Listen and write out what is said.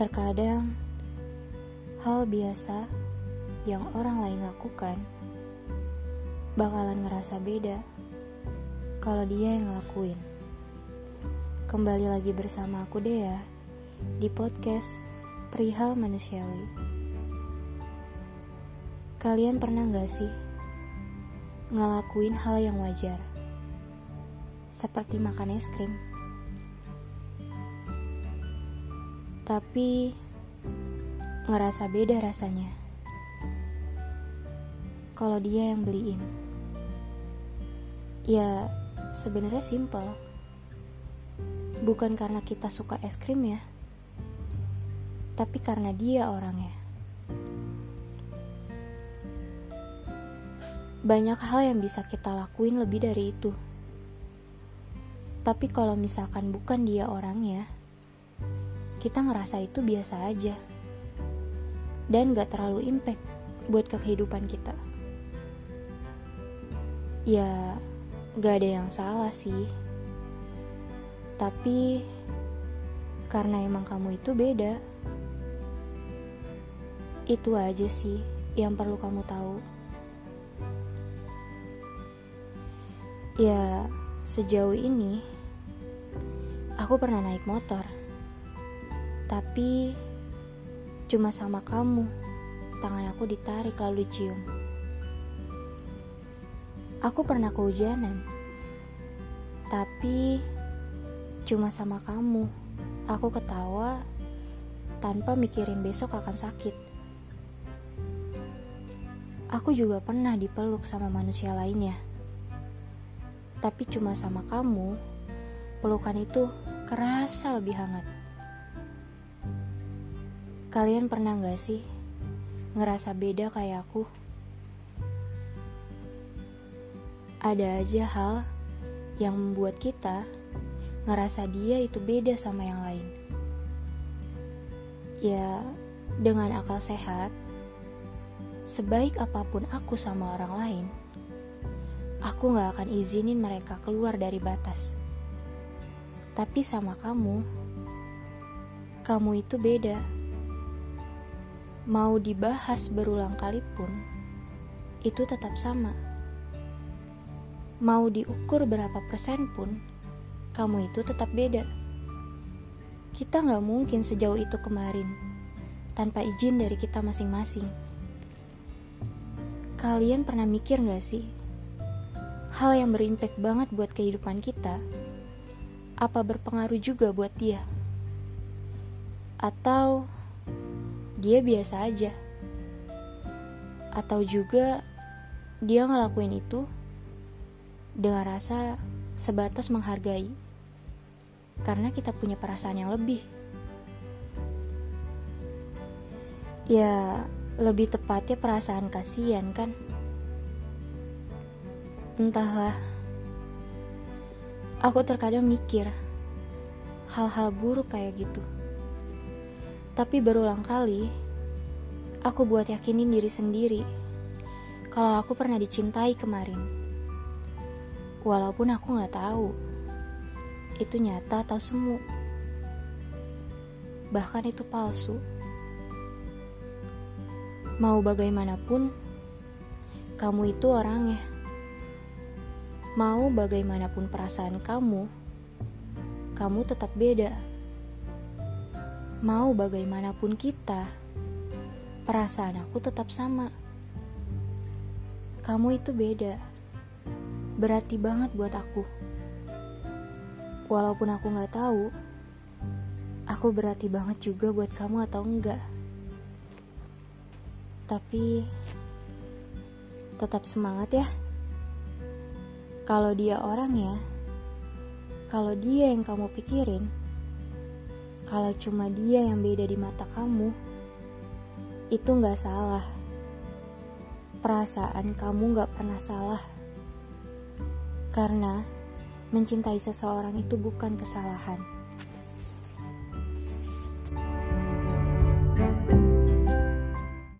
Terkadang, hal biasa yang orang lain lakukan bakalan ngerasa beda kalau dia yang ngelakuin. Kembali lagi bersama aku Dea di podcast Perihal Manusiawi. Kalian pernah gak sih ngelakuin hal yang wajar? Seperti makan es krim. Tapi ngerasa beda rasanya. Kalau dia yang beliin. Ya, sebenarnya simpel. Bukan karena kita suka es krim ya. Tapi karena dia orangnya. Banyak hal yang bisa kita lakuin lebih dari itu. Tapi kalau misalkan bukan dia orangnya, kita ngerasa itu biasa aja. Dan gak terlalu impact buat kehidupan kita. Ya, gak ada yang salah sih. Tapi, karena emang kamu itu beda. Itu aja sih yang perlu kamu tahu. Ya, sejauh ini aku pernah naik motor. Tapi cuma sama kamu. Tangan aku ditarik lalu dicium. Aku pernah kehujanan. Tapi cuma sama kamu. Aku ketawa tanpa mikirin besok akan sakit. Aku juga pernah dipeluk sama manusia lainnya tapi cuma sama kamu, pelukan itu kerasa lebih hangat. Kalian pernah gak sih ngerasa beda kayak aku? Ada aja hal yang membuat kita ngerasa dia itu beda sama yang lain. Ya, dengan akal sehat, sebaik apa pun aku sama orang lain, aku gak akan izinin mereka keluar dari batas. Tapi sama kamu, kamu itu beda. Mau dibahas berulang kali pun, itu tetap sama. Mau diukur berapa persen pun, kamu itu tetap beda. Kita gak mungkin sejauh itu kemarin, tanpa izin dari kita masing-masing. Kalian pernah mikir gak sih, hal yang berimpact banget buat kehidupan kita, apa berpengaruh juga buat dia? Atau dia biasa aja? Atau juga dia ngelakuin itu dengan rasa sebatas menghargai karena kita punya perasaan yang lebih. Ya, lebih tepatnya perasaan kasihan kan? Entahlah, aku terkadang mikir hal-hal buruk kayak gitu. Tapi berulang kali, aku buat yakinin diri sendiri kalau aku pernah dicintai kemarin. Walaupun aku gak tahu itu nyata atau semu. Bahkan itu palsu. Mau bagaimanapun, kamu itu orangnya. Mau bagaimanapun perasaan kamu, kamu tetap beda. Mau bagaimanapun kita, perasaan aku tetap sama. Kamu itu beda. Berarti banget buat aku. Walaupun aku gak tahu, aku berarti banget juga buat kamu atau enggak. Tapi tetap semangat ya. Kalau dia orangnya, kalau dia yang kamu pikirin, kalau cuma dia yang beda di mata kamu, itu nggak salah. Perasaan kamu nggak pernah salah. Karena mencintai seseorang itu bukan kesalahan.